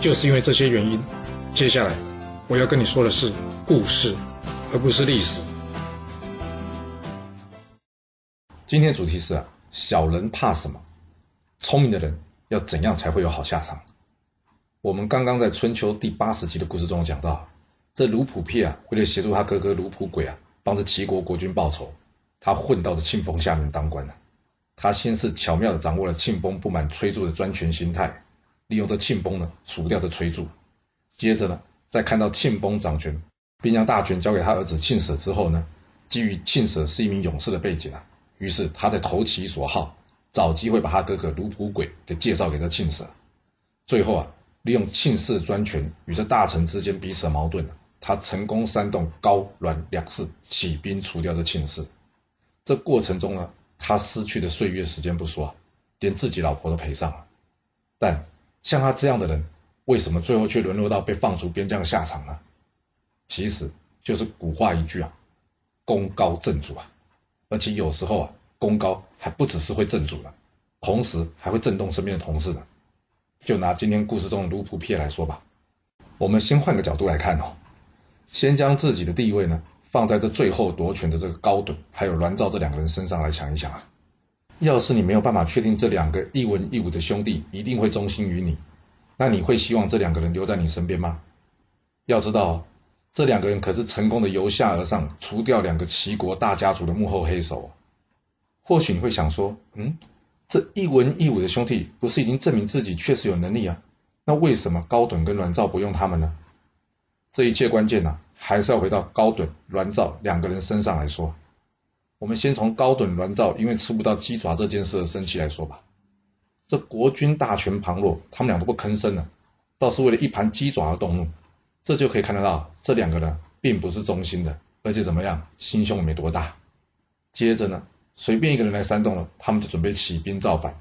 就是因为这些原因，接下来我要跟你说的是故事，而不是历史。今天主题是啊，小人怕什么？聪明的人要怎样才会有好下场？我们刚刚在春秋第八十集的故事中讲到，这卢普撇啊，为了协助他哥哥卢普轨啊，帮着齐国国君报仇，他混到了庆丰下面当官了。他先是巧妙的掌握了庆丰不满崔杼的专权心态。利用这庆丰呢，除掉这崔杼，接着呢，在看到庆丰掌权，并将大权交给他儿子庆舍之后呢，基于庆舍是一名勇士的背景啊，于是他在投其所好，找机会把他哥哥卢普轨给介绍给这庆舍。最后啊，利用庆氏专权与这大臣之间彼此的矛盾，他成功煽动高栾两氏起兵除掉这庆氏。这过程中呢，他失去的岁月时间不说，连自己老婆都赔上了，但。像他这样的人，为什么最后却沦落到被放逐边疆的下场呢？其实就是古话一句啊，“功高震主”啊，而且有时候啊，功高还不只是会震主的，同时还会震动身边的同事的。就拿今天故事中的卢普撇来说吧，我们先换个角度来看哦，先将自己的地位呢放在这最后夺权的这个高顿还有栾兆这两个人身上来想一想啊。要是你没有办法确定这两个一文一武的兄弟一定会忠心于你，那你会希望这两个人留在你身边吗？要知道，这两个人可是成功的由下而上除掉两个齐国大家族的幕后黑手。或许你会想说，嗯，这一文一武的兄弟不是已经证明自己确实有能力啊？那为什么高趸跟栾照不用他们呢？这一切关键呢，还是要回到高趸、栾照两个人身上来说。我们先从高等、栾兆因为吃不到鸡爪这件事而生气来说吧。这国君大权旁落，他们俩都不吭声了，倒是为了一盘鸡爪而动怒。这就可以看得到，这两个人并不是忠心的，而且怎么样，心胸没多大。接着呢，随便一个人来煽动了，他们就准备起兵造反。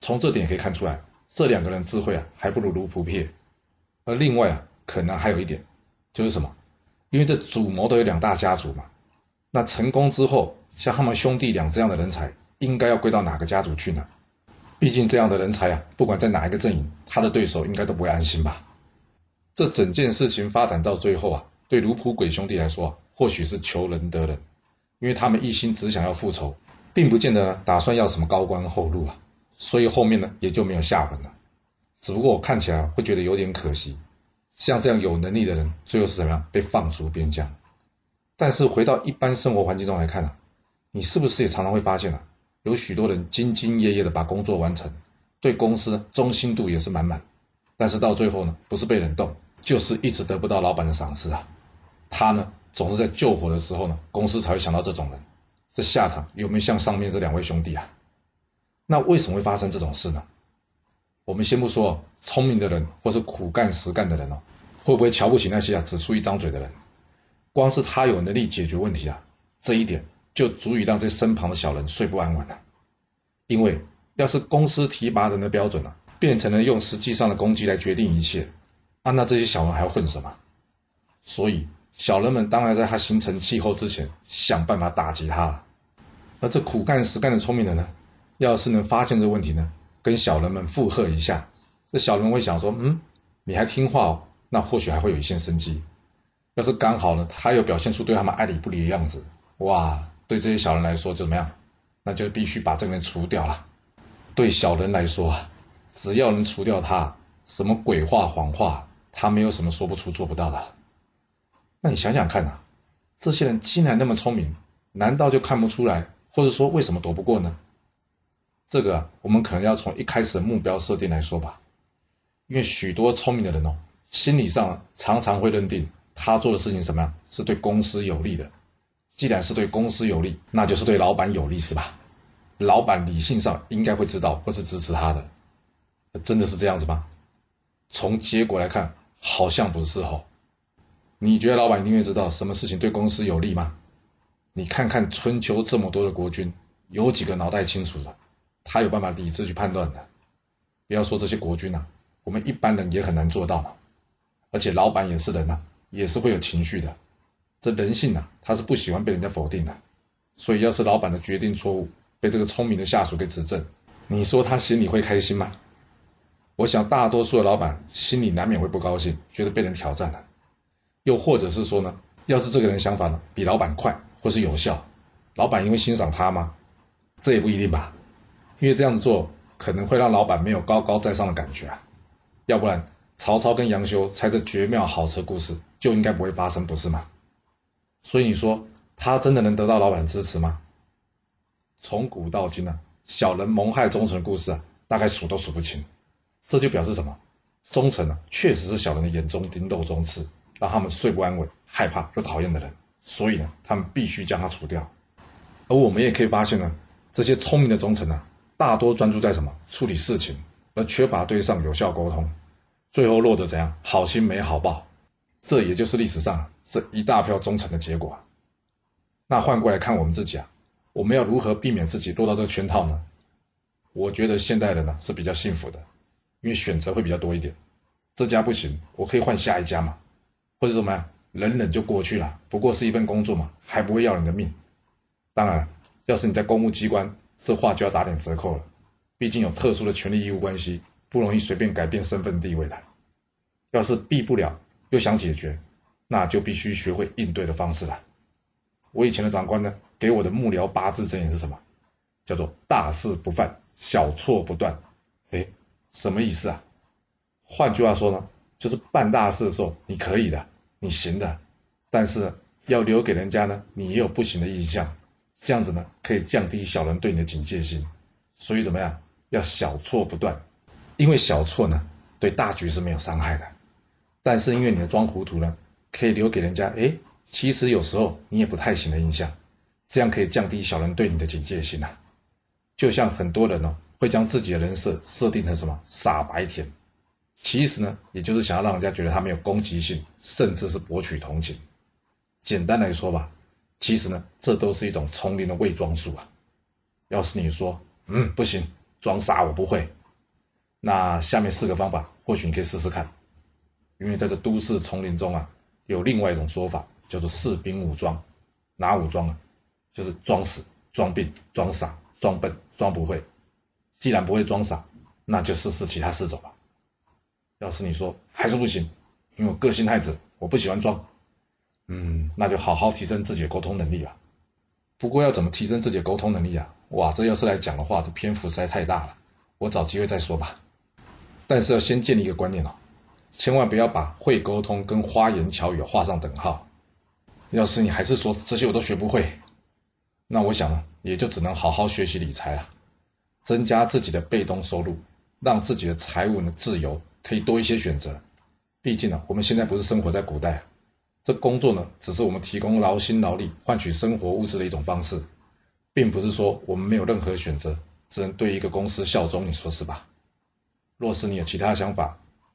从这点也可以看出来，这两个人智慧啊，还不如卢普撇。而另外啊，可能还有一点，就是什么？因为这主谋都有两大家族嘛，那成功之后。像他们兄弟俩这样的人才，应该要归到哪个家族去呢？毕竟这样的人才啊，不管在哪一个阵营，他的对手应该都不会安心吧。这整件事情发展到最后啊，对卢普鬼兄弟来说啊，或许是求人得人，因为他们一心只想要复仇，并不见得打算要什么高官厚禄啊，所以后面呢也就没有下文了。只不过我看起来会觉得有点可惜，像这样有能力的人，最后是怎么样被放逐边疆？但是回到一般生活环境中来看呢？你是不是也常常会发现啊，有许多人兢兢业业的把工作完成，对公司忠心度也是满满，但是到最后呢，不是被冷冻，就是一直得不到老板的赏识啊。他呢，总是在救火的时候呢，公司才会想到这种人。这下场有没有像上面这两位兄弟啊？那为什么会发生这种事呢？我们先不说聪明的人或是苦干实干的人哦，会不会瞧不起那些啊只出一张嘴的人？光是他有能力解决问题啊，这一点。就足以让这身旁的小人睡不安稳了，因为要是公司提拔人的标准啊，变成了用实际上的攻击来决定一切，啊，那这些小人还要混什么？所以小人们当然在他形成气候之前，想办法打击他了。而这苦干实干的聪明人呢，要是能发现这个问题呢，跟小人们附和一下，这小人会想说，嗯，你还听话哦，那或许还会有一线生机。要是刚好呢，他又表现出对他们爱理不理的样子，哇！对这些小人来说，怎么样？那就必须把这个人除掉了。对小人来说啊，只要能除掉他，什么鬼话谎话，他没有什么说不出、做不到的。那你想想看呐，这些人竟然那么聪明，难道就看不出来，或者说为什么躲不过呢？这个我们可能要从一开始的目标设定来说吧。因为许多聪明的人哦，心理上常常会认定他做的事情什么样是对公司有利的。既然是对公司有利，那就是对老板有利，是吧？老板理性上应该会知道或是支持他的，真的是这样子吗？从结果来看，好像不是哦。你觉得老板一定会知道什么事情对公司有利吗？你看看春秋这么多的国君，有几个脑袋清楚的？他有办法理智去判断的？不要说这些国君呐，我们一般人也很难做到嘛。而且老板也是人呐，也是会有情绪的。这人性呐，他是不喜欢被人家否定的。所以，要是老板的决定错误被这个聪明的下属给指正，你说他心里会开心吗？我想大多数的老板心里难免会不高兴，觉得被人挑战了。又或者是说呢，要是这个人想法呢比老板快或是有效，老板因为欣赏他吗？这也不一定吧，因为这样子做可能会让老板没有高高在上的感觉啊。要不然，曹操跟杨修猜这绝妙好车故事就应该不会发生，不是吗？所以你说他真的能得到老板支持吗？从古到今呢，小人谋害忠臣的故事啊，大概数都数不清。这就表示什么？忠臣呢，确实是小人的眼中钉、肉中刺，让他们睡不安稳、害怕又讨厌的人。所以呢，他们必须将他除掉。而我们也可以发现呢，这些聪明的忠臣呢，大多专注在什么？处理事情，而缺乏对上有效沟通，最后落得怎样？好心没好报。这也就是历史上这一大票忠臣的结果。那换过来看我们自己啊。我们要如何避免自己落到这个圈套呢？我觉得现代人呢是比较幸福的，因为选择会比较多一点。这家不行，我可以换下一家嘛，或者怎么样，忍忍就过去了。不过是一份工作嘛，还不会要你的命。当然，要是你在公务机关，这话就要打点折扣了。毕竟有特殊的权利义务关系，不容易随便改变身份地位的。要是避不了，又想解决，那就必须学会应对的方式了。我以前的长官呢？给我的幕僚八字真言是什么？叫做大事不犯，小错不断。哎，什么意思啊？换句话说呢，就是办大事的时候你可以的，你行的，但是要留给人家呢，你也有不行的印象。这样子呢，可以降低小人对你的警戒心。所以怎么样？要小错不断，因为小错呢，对大局是没有伤害的。但是因为你的装糊涂呢，可以留给人家哎，其实有时候你也不太行的印象。这样可以降低小人对你的警戒心呐，就像很多人呢会将自己的人设设定成什么傻白甜，其实呢也就是想要让人家觉得他没有攻击性，甚至是博取同情。简单来说吧，其实呢这都是一种丛林的伪装术啊。要是你说嗯不行，装傻我不会，那下面四个方法或许你可以试试看，因为在这都市丛林中啊，有另外一种说法叫做士兵武装，哪武装啊？就是装死、装病、装傻、装笨、装不会。既然不会装傻，那就试试其他四种吧。要是你说还是不行，因为我个性太直，我不喜欢装。嗯，那就好好提升自己的沟通能力吧。不过要怎么提升自己的沟通能力啊？哇，这要是来讲的话，这篇幅实在太大了，我找机会再说吧。但是要先建立一个观念哦，千万不要把会沟通跟花言巧语画上等号。要是你还是说这些我都学不会。那我想呢，也就只能好好学习理财了，增加自己的被动收入，让自己的财务呢自由，可以多一些选择。毕竟呢，我们现在不是生活在古代，这工作呢只是我们提供劳心劳力换取生活物质的一种方式，并不是说我们没有任何选择，只能对一个公司效忠。你说是吧？若是你有其他想法，